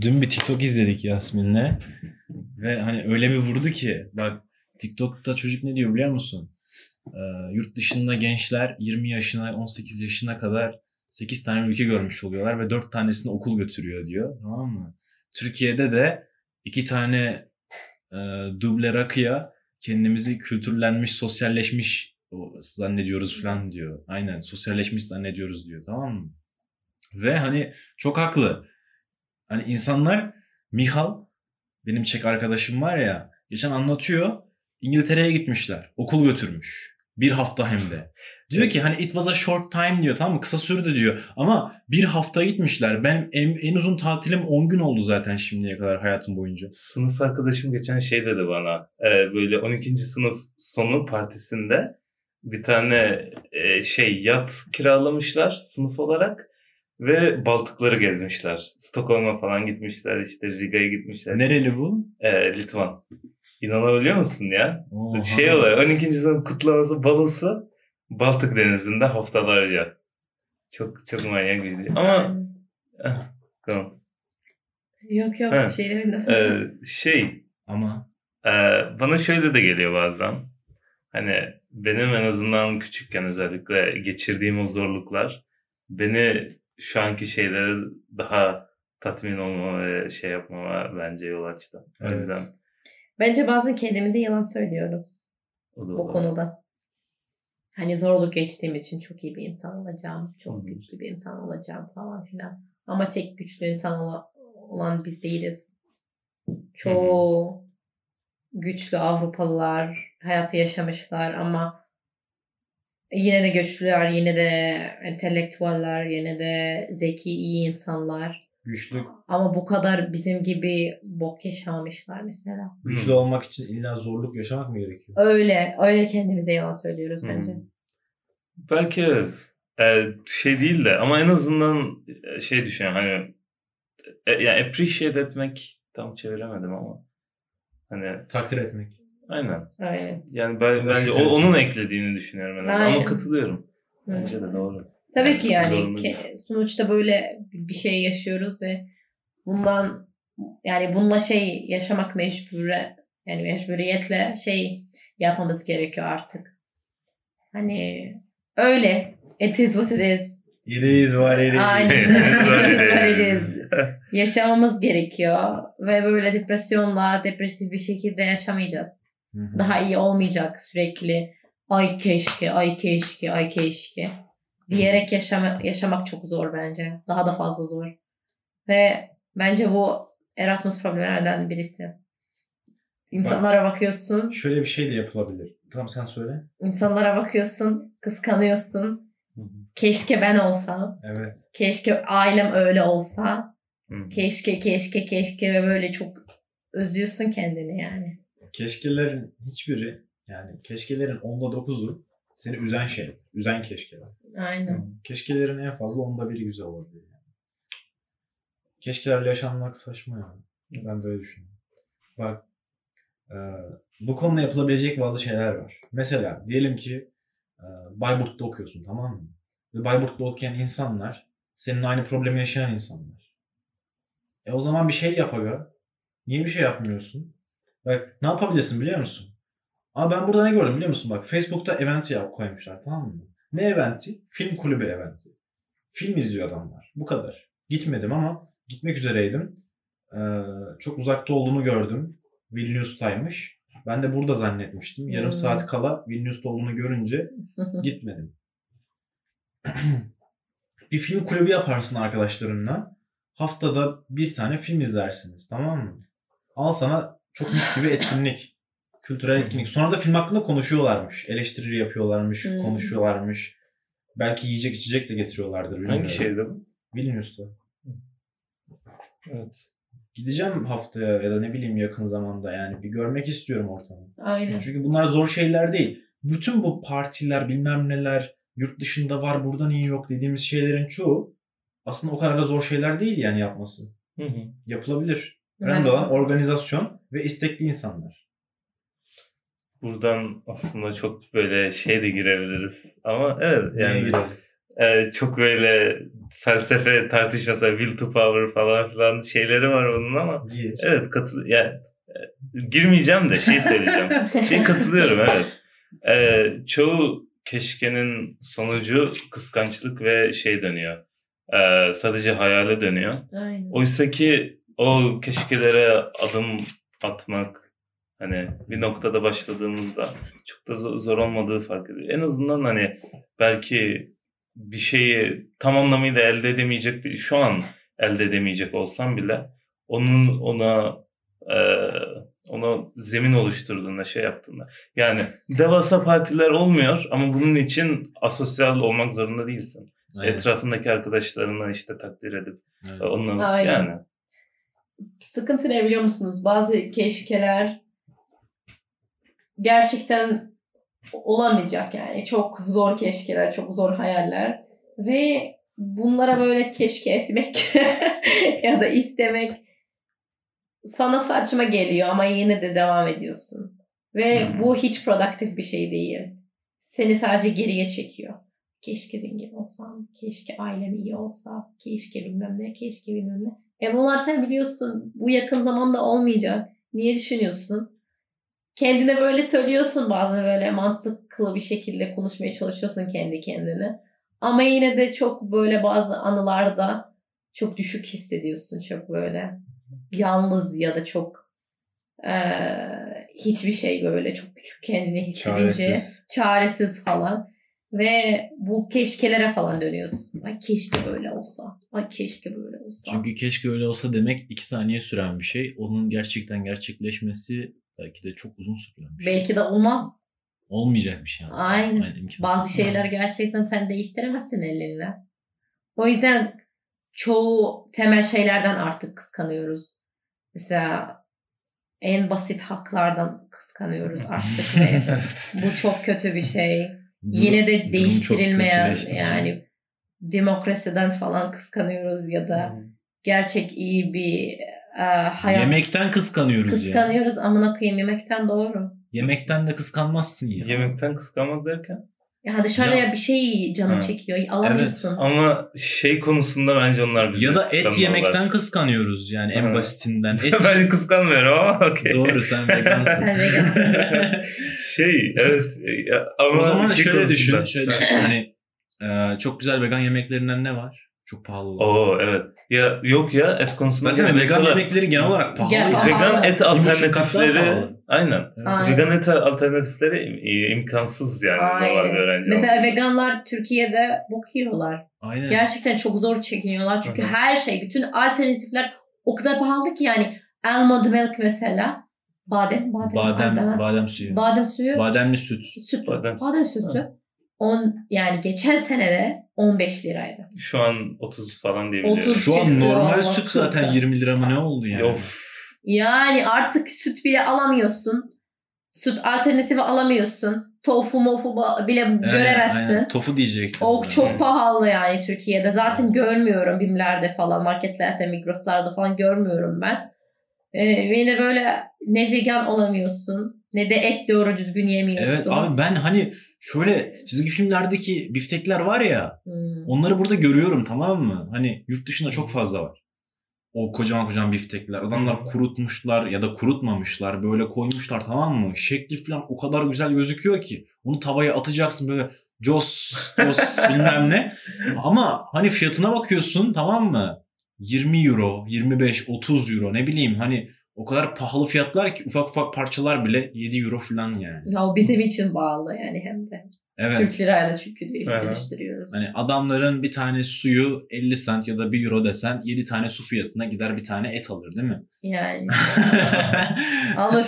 Dün bir TikTok izledik Yasmin'le. Ve hani öyle bir vurdu ki bak TikTok'ta çocuk ne diyor biliyor musun? Ee, yurt dışında gençler 20 yaşına 18 yaşına kadar 8 tane ülke görmüş oluyorlar ve 4 tanesini okul götürüyor diyor. Tamam mı? Türkiye'de de 2 tane e, duble rakıya kendimizi kültürlenmiş, sosyalleşmiş zannediyoruz falan diyor. Aynen sosyalleşmiş zannediyoruz diyor tamam mı? Ve hani çok haklı. Hani insanlar Mihal benim Çek arkadaşım var ya geçen anlatıyor. İngiltere'ye gitmişler. Okul götürmüş. Bir hafta hem de. Diyor ki hani it was a short time diyor tamam mı? Kısa sürdü diyor. Ama bir hafta gitmişler. Ben en, en uzun tatilim 10 gün oldu zaten şimdiye kadar hayatım boyunca. Sınıf arkadaşım geçen şey dedi bana. E, böyle 12. sınıf sonu partisinde bir tane e, şey yat kiralamışlar sınıf olarak. Ve Baltıkları gezmişler. Stockholm'a falan gitmişler. işte Riga'ya gitmişler. Nereli bu? Ee, Litvan. İnanabiliyor musun ya? Oha. Şey oluyor 12. sınıf kutlaması balosu Baltık Denizi'nde haftalarca. Çok çok manyak bir şey. Ama tamam. Yok yok Ha. bir şey demedim. Ee, şey Ama e, bana şöyle de geliyor bazen. Hani benim en azından küçükken özellikle geçirdiğim o zorluklar beni şu anki şeylere daha tatmin olmama ve şey yapmama bence yol açtı. O Evet. yüzden Bence bazen kendimize yalan söylüyoruz o da bu olur. konuda. Hani zorluk geçtiğim için çok iyi bir insan olacağım. Çok hı. güçlü bir insan olacağım falan filan. Ama tek güçlü insan ola- olan biz değiliz. Çoğu güçlü Avrupalılar hayatı yaşamışlar ama yine de güçlüler, yine de entelektüeller, yine de zeki, iyi insanlar. güçlü Ama bu kadar bizim gibi bok yaşamamışlar mesela. güçlü olmak için illa zorluk yaşamak mı gerekiyor? Öyle, öyle kendimize yalan söylüyoruz Hı. bence. Belki evet. Ee, şey değil de ama en azından e, şey düşünüyorum hani e, yani appreciate etmek tam çeviremedim ama hani Takdir etmek. Aynen. Öyle. Yani ben, bence o, onun eklediğini düşünüyorum en azından. Aynen. ama katılıyorum. Hı. Bence de doğru. Tabii ki yani ke- sonuçta böyle bir şey yaşıyoruz ve bundan yani bununla şey yaşamak mecbure yani mecburiyetle şey yapmamız gerekiyor artık. Hani öyle. It is what it is. It is what it is. Aynen. It is what It is. Yaşamamız gerekiyor ve böyle depresyonla depresif bir şekilde yaşamayacağız. Hı hı. Daha iyi olmayacak sürekli ay keşke, ay keşke, ay keşke diyerek yaşama, yaşamak çok zor bence. Daha da fazla zor. Ve bence bu Erasmus problemlerden birisi. İnsanlara bakıyorsun, Şöyle bir şey de yapılabilir. Tamam sen söyle. insanlara bakıyorsun, kıskanıyorsun. Hı hı. Keşke ben olsam, Evet. keşke ailem öyle olsa, Hı. keşke, keşke, keşke ve böyle çok özlüyorsun kendini yani. Keşkelerin hiçbiri yani keşkelerin onda dokuzu seni üzen şey. Üzen keşkeler. Aynen. Keşkelerin en fazla onda biri güzel olabilir. Yani. Keşkelerle yaşanmak saçma yani. Ben böyle düşünüyorum. Bak e, bu konuda yapılabilecek bazı şeyler var. Mesela diyelim ki e, Bayburt'ta okuyorsun tamam mı? Ve Bayburt'ta okuyan insanlar senin aynı problemi yaşayan insanlar. E o zaman bir şey yap aga. Niye bir şey yapmıyorsun? Bak ne yapabilirsin biliyor musun? Ama ben burada ne gördüm biliyor musun? Bak Facebook'ta event yap koymuşlar tamam mı? Ne eventi? Film kulübü eventi. Film izliyor adamlar. Bu kadar. Gitmedim ama gitmek üzereydim. Ee, çok uzakta olduğunu gördüm. Vilnius'taymış. Ben de burada zannetmiştim. Yarım Hmm. saat kala Vilnius'ta olduğunu görünce gitmedim. bir film kulübü yaparsın arkadaşlarınla. Haftada bir tane film izlersiniz. Tamam mı? Al sana çok mis gibi etkinlik. Kültürel etkinlik. Sonra da film hakkında konuşuyorlarmış. Eleştiri yapıyorlarmış. Hmm. Konuşuyorlarmış. Belki yiyecek içecek de getiriyorlardır. bilmiyorum. Hangi şehirde bu? Vilnius'ta. Evet. Gideceğim haftaya ya da ne bileyim yakın zamanda yani bir görmek istiyorum ortamı. Aynen. Çünkü bunlar zor şeyler değil. Bütün bu partiler bilmem neler yurt dışında var burada niye yok dediğimiz şeylerin çoğu aslında o kadar da zor şeyler değil yani yapması. Hı hı. Yapılabilir. Önemli olan organizasyon ve istekli insanlar. Buradan aslında çok böyle şey de girebiliriz. Ama evet Neye yani gireriz? e, çok böyle felsefe tartışması, will to power falan filan şeyleri var onun ama evet katıl yani e, girmeyeceğim de şey söyleyeceğim. şey katılıyorum evet. E, çoğu keşkenin sonucu kıskançlık ve şey dönüyor. E, sadece hayale dönüyor. Aynen. Oysa ki o keşkelere adım atmak hani bir noktada başladığımızda çok da zor, olmadığı fark ediyor. En azından hani belki bir şeyi tam anlamıyla elde edemeyecek bir şu an elde edemeyecek olsam bile onun ona e, ona zemin oluşturduğunda şey yaptığında yani devasa partiler olmuyor ama bunun için asosyal olmak zorunda değilsin. Aynen. Etrafındaki arkadaşlarını işte takdir edip onunla Aynen. yani Sıkıntı ne biliyor musunuz? Bazı keşkeler gerçekten olamayacak yani. Çok zor keşkeler, çok zor hayaller. Ve bunlara böyle keşke etmek ya da istemek sana saçma geliyor ama yine de devam ediyorsun. Ve Hmm. bu hiç produktif bir şey değil. Seni sadece geriye çekiyor. Keşke zengin olsam, keşke ailem iyi olsa, keşke bilmem ne, keşke bilmem ne. E bunlar sen biliyorsun bu yakın zamanda olmayacak. Niye düşünüyorsun? Kendine böyle söylüyorsun bazen böyle mantıklı bir şekilde konuşmaya çalışıyorsun kendi kendine. Ama yine de çok böyle bazı anılarda çok düşük hissediyorsun. Çok böyle yalnız ya da çok eee, hiçbir şey böyle çok küçük kendini hissedince Çaresiz. çaresiz falan. Ve bu keşkelere falan dönüyorsun. Ay keşke böyle olsa. Ay keşke böyle olsa. Çünkü keşke öyle olsa demek iki saniye süren bir şey. Onun gerçekten gerçekleşmesi belki de çok uzun süren bir şey. Belki de olmaz. Olmayacak bir şey. yani. Aynen. imkan- Bazı şeyler gerçekten sen değiştiremezsin elinle. O yüzden çoğu temel şeylerden artık kıskanıyoruz. Mesela en basit haklardan kıskanıyoruz artık ve bu çok kötü bir şey. Yine de değiştirilmeyen yani demokrasiden falan kıskanıyoruz ya da gerçek iyi bir e, hayat Yemekten kıskanıyoruz ya. kıskanıyoruz amına koyayım yemekten doğru. Yemekten de kıskanmazsın ya. Yemekten kıskanmak derken Ya dışarıya Ya- bir şey canın Ha. çekiyor alamıyorsun. ama şey konusunda bence onlar Ya da et yemekten kıskanıyoruz yani en Ha. basitinden. Et ben kıskanmıyorum ama okey. Doğru sen vegansın. Sen vegansın. şey evet ya, ama o zaman şey şöyle konusunda- düşün. Şöyle hani e, çok güzel vegan yemeklerinden ne var? Çok pahalı. Oo evet. Ya yok ya et konusunda Zaten vegan mesela, yemekleri genel olarak pahalı. Gel, vegan et alternatifleri aynen. aynen. Vegan et alternatifleri imkansız yani aynen. öğrenci. Mesela olarak. veganlar Türkiye'de bok yiyorlar. Aynen. Gerçekten çok zor çekiniyorlar çünkü aynen. her şey bütün alternatifler o kadar pahalı ki yani almond milk mesela badem badem badem badem, suyu. Badem suyu. Bademli süt. Süt. Badem, badem sütü. Ha. 10 yani geçen senede 15 liraydı. Şu an 30 falan diyebiliyorum. Şu an normal süt zaten 20 lira mı ne oldu yani? Of. Yani artık süt bile alamıyorsun. Süt alternatifi alamıyorsun. Tofu mofu bile ee, göremezsin. Aynen. Tofu diyecektim. O yani. çok pahalı yani Türkiye'de. Zaten görmüyorum bimlerde falan, marketlerde, Migros'larda falan görmüyorum ben. Ee, ve yine böyle ne vegan olamıyorsun ne de et doğru düzgün yemiyorsun. Evet abi ben hani şöyle çizgi filmlerdeki biftekler var ya Hmm. onları burada görüyorum tamam mı? Hani yurt dışında çok fazla var. O kocaman kocaman biftekler. Adamlar kurutmuşlar ya da kurutmamışlar. Böyle koymuşlar tamam mı? Şekli falan o kadar güzel gözüküyor ki. Onu tavaya atacaksın böyle cos cos bilmem ne. Ama hani fiyatına bakıyorsun tamam mı? 20 euro, 25, 30 euro ne bileyim hani o kadar pahalı fiyatlar ki ufak ufak parçalar bile 7 euro falan yani. Ya o bizim için bağlı yani hem de. Evet. Türk lirayla çünkü değil, Aha. dönüştürüyoruz. Hani adamların bir tane suyu 50 cent ya da 1 euro desen 7 tane su fiyatına gider bir tane et alır değil mi? Yani alır.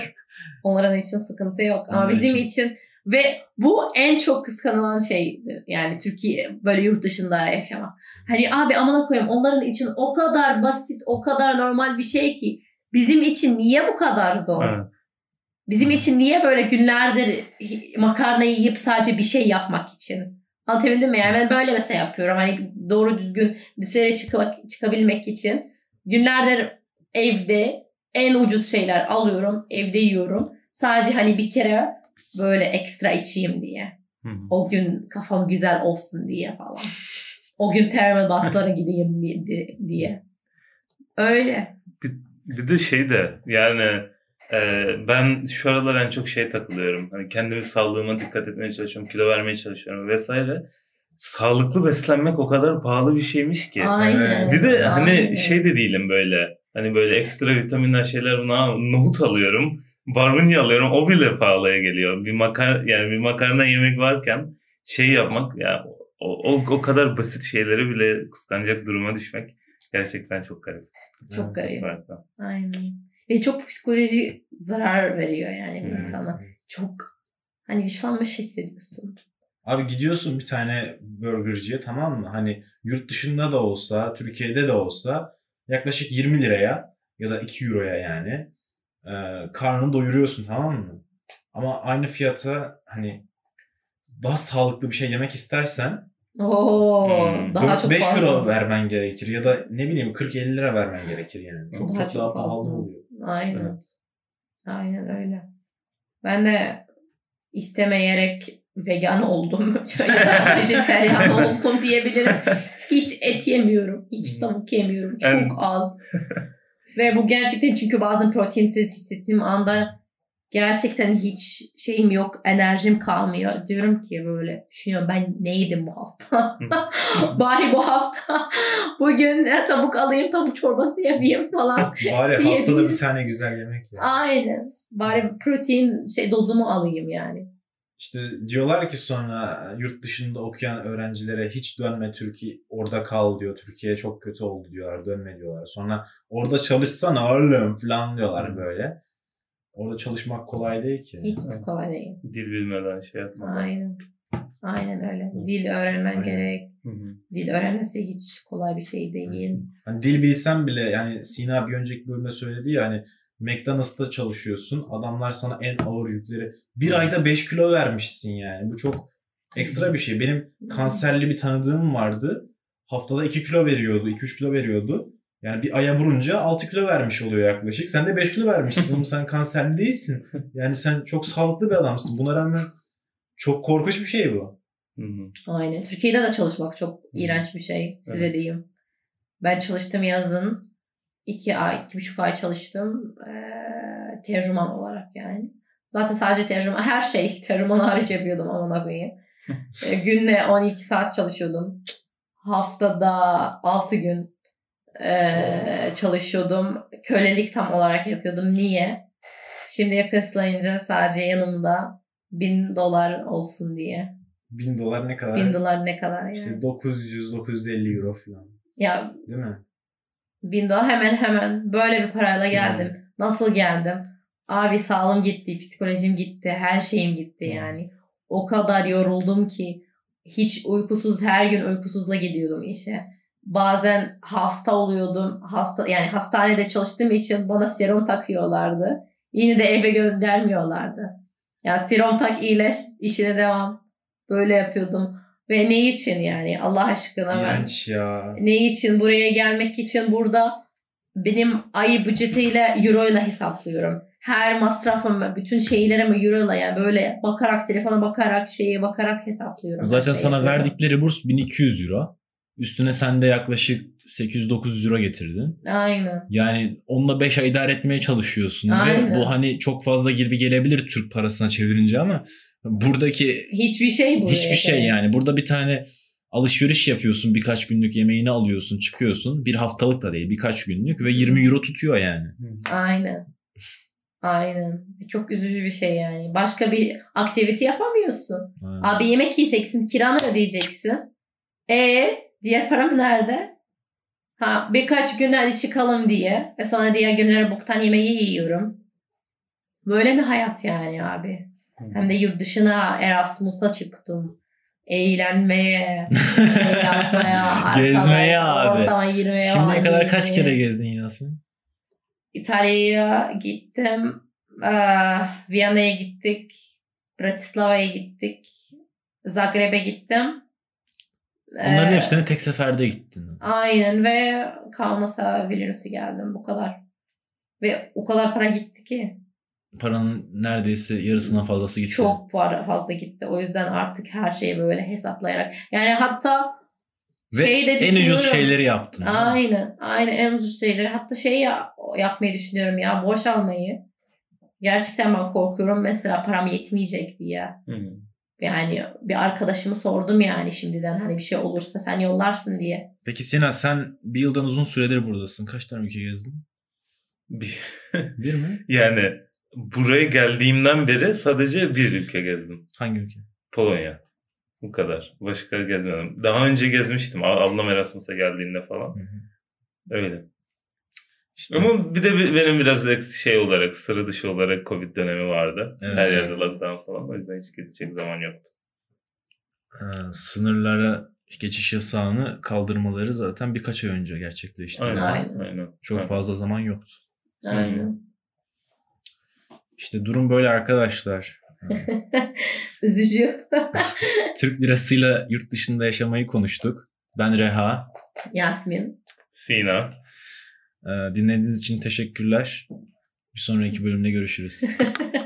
Onların için sıkıntı yok. Ama Onlar bizim için- için ve bu en çok kıskanılan şeydir. Yani Türkiye böyle yurt dışında yaşamak. Hani abi amına koyayım onların için o kadar basit, o kadar normal bir şey ki bizim için niye bu kadar zor? Evet. Bizim için niye böyle günlerdir makarna yiyip sadece bir şey yapmak için? Anlatabildim mi? Yani ben böyle mesela yapıyorum. Hani doğru düzgün dışarı çıkmak, çıkabilmek için günlerdir evde en ucuz şeyler alıyorum. Evde yiyorum. Sadece hani bir kere böyle ekstra içeyim diye. Hı hı. O gün kafam güzel olsun diye falan. o gün termal bathlara gideyim bir- di- diye. Öyle. Bir de şey de yani e, ben şu aralar en çok şey takılıyorum. Hani kendimi sağlığıma dikkat etmeye çalışıyorum. Kilo vermeye çalışıyorum vesaire. Sağlıklı beslenmek o kadar pahalı bir şeymiş ki. Aynen. Bir de hani Aynen. şey de değilim böyle. Hani böyle ekstra vitaminler şeyler buna nohut alıyorum. Barbunya alıyorum. O bile pahalıya geliyor. Bir makar yani bir makarna yemek varken şey yapmak ya o, o, o kadar basit şeyleri bile kıskanacak duruma düşmek gerçekten çok garip. Çok garip. Evet. Aynen. Ve çok psikoloji zarar veriyor yani Evet. insana. Çok hani dışlanmış hissediyorsun. Abi gidiyorsun bir tane burgerciye tamam mı? Hani yurt dışında da olsa, Türkiye'de de olsa yaklaşık 20 liraya ya da 2 euroya yani e, karnını doyuruyorsun tamam mı? Ama aynı fiyata hani daha sağlıklı bir şey yemek istersen Oo, Hmm. daha çok 4-5 fazla. euro vermen gerekir ya da ne bileyim 40-50 lira vermen gerekir yani. Çok Daha çok, çok daha fazla. pahalı oluyor. Aynen. Evet. Aynen öyle. Ben de istemeyerek vegan oldum. ya da vejeteryan oldum diyebilirim. Hiç et yemiyorum. Hiç tavuk yemiyorum. Çok En- az. Ve bu gerçekten çünkü bazen proteinsiz hissettiğim anda gerçekten hiç şeyim yok. Enerjim kalmıyor. Diyorum ki böyle düşünüyorum ben ne yedim bu hafta? Bari bu hafta bugün e, tavuk alayım tavuk çorbası yapayım falan. Bari haftada bir tane güzel yemek ya. Aynen. Bari protein şey dozumu alayım yani. İşte diyorlar ki sonra yurt dışında okuyan öğrencilere hiç dönme Türkiye orada kal diyor. Türkiye çok kötü oldu diyorlar. Dönme diyorlar. Sonra orada çalışsana oğlum falan diyorlar böyle. Orada çalışmak kolay değil ki. Hiç de kolay değil. Dil bilmeden şey yapmadan. Aynen. Aynen öyle. Dil öğrenmen Aynen. gerek. Hı hı. Dil öğrenmesi hiç kolay bir şey değil. Hani dil bilsen bile yani Sina bir önceki bölümde söyledi ya hani McDonald's'ta çalışıyorsun. Adamlar sana en ağır yükleri bir ayda 5 kilo vermişsin yani. Bu çok ekstra bir şey. Benim kanserli bir tanıdığım vardı. Haftada 2 kilo veriyordu, 2-3 kilo veriyordu. Yani bir aya vurunca 6 kilo vermiş oluyor yaklaşık. Sen de 5 kilo vermişsin. Oğlum sen kanserli değilsin. Yani sen çok sağlıklı bir adamsın. Buna rağmen çok korkunç bir şey bu. Hı hı. Aynen. Türkiye'de de çalışmak çok iğrenç bir şey. Size Evet. diyeyim. Ben çalıştım yazın. İki ay, iki buçuk ay çalıştım. Ee, tercüman olarak yani. Zaten sadece tercüman, her şey tercüman hariç yapıyordum amına koyayım. Ee, günde 12 saat çalışıyordum. Haftada 6 gün ee, çalışıyordum. Kölelik tam olarak yapıyordum. Niye? Şimdiye kıyaslayınca sadece yanımda 1000 dolar olsun diye. 1000 dolar ne kadar? 1000 dolar ne kadar yani? İşte 900-950 euro falan. Ya Değil mi? 1000 dolar hemen hemen böyle bir parayla geldim. Nasıl geldim? Abi sağlığım gitti, psikolojim gitti, her şeyim gitti Hmm. yani. O kadar yoruldum ki hiç uykusuz her gün uykusuzla gidiyordum işe. Bazen hasta oluyordum. Hasta yani hastanede çalıştığım için bana serum takıyorlardı. Yine de eve göndermiyorlardı. Ya serum tak iyileş, işine devam. Böyle yapıyordum. Ve ne için yani Allah aşkına ben ya. ne için buraya gelmek için burada benim ay bütçetiyle euro ile hesaplıyorum. Her masrafım, bütün şeylerimi euro ile yani böyle bakarak telefona bakarak şeye bakarak hesaplıyorum. Zaten sana yapıyorum. verdikleri burs 1200 euro. Üstüne sen de yaklaşık 800-900 euro getirdin. Aynen. Yani onunla 5 ay idare etmeye çalışıyorsun. Ve Aynen. bu hani çok fazla gibi gelebilir Türk parasına çevirince ama buradaki Hiçbir şey buraya. hiçbir şey yani. Burada bir tane alışveriş yapıyorsun. Birkaç günlük yemeğini alıyorsun. Çıkıyorsun. Bir haftalık da değil birkaç günlük ve 20 euro tutuyor yani. Aynen. Aynen. Çok üzücü bir şey yani. Başka bir aktivite yapamıyorsun. Ha. Abi yemek yiyeceksin, kiranı ödeyeceksin. E diğer param nerede? Ha birkaç gün hadi çıkalım diye. Ve sonra diğer günlere boktan yemeği yiyorum. Böyle mi hayat yani abi? Hem de yurt dışına Erasmus'a çıktım. Eğlenmeye, şey yapmaya, Gezmeye abi. girmeye Şimdiye kadar kaç kere gezdin Yasmin? İtalya'ya gittim. Eee, Viyana'ya gittik. Bratislava'ya gittik. Zagreb'e gittim. Onların Eee, hepsine tek seferde gittin. Aynen ve Kaunas'a Vilnius'a geldim. Bu kadar. Ve o kadar para gitti ki. Paranın neredeyse yarısından fazlası gitti. Çok para fazla gitti. O yüzden artık her şeyi böyle hesaplayarak. Yani hatta Ve Şey de en ucuz düşünüyorum. şeyleri yaptın. Aynen. Aynen en ucuz şeyleri. Hatta şey ya, yapmayı düşünüyorum ya. Borç almayı. Gerçekten ben korkuyorum. Mesela param yetmeyecek diye. Hı. Yani bir arkadaşımı sordum yani şimdiden. Hani bir şey olursa sen yollarsın diye. Peki Sinan sen bir yıldan uzun süredir buradasın. Kaç tane ülke gezdin? Bir- Bir mi? yani buraya geldiğimden beri sadece bir ülke gezdim. Hangi ülke? Polonya. Bu kadar. Başka gezmedim. Daha önce gezmiştim. Ablam Erasmus'a geldiğinde falan. Hı hı. Öyle. İşte Ama bir de benim biraz şey olarak, sıra dışı olarak Covid dönemi vardı. Evet. Her yerde lockdown falan. O yüzden hiç gidecek zaman yoktu. ha, sınırlara geçiş yasağını kaldırmaları zaten birkaç ay önce gerçekleşti. Aynen. Aynen. Aynen. Çok Aynen. fazla zaman yoktu. Aynen. İşte durum böyle arkadaşlar. Üzücü. Türk lirasıyla yurt dışında yaşamayı konuştuk. Ben Reha. Yasmin. Sina. Ee, dinlediğiniz için teşekkürler. Bir sonraki bölümde görüşürüz.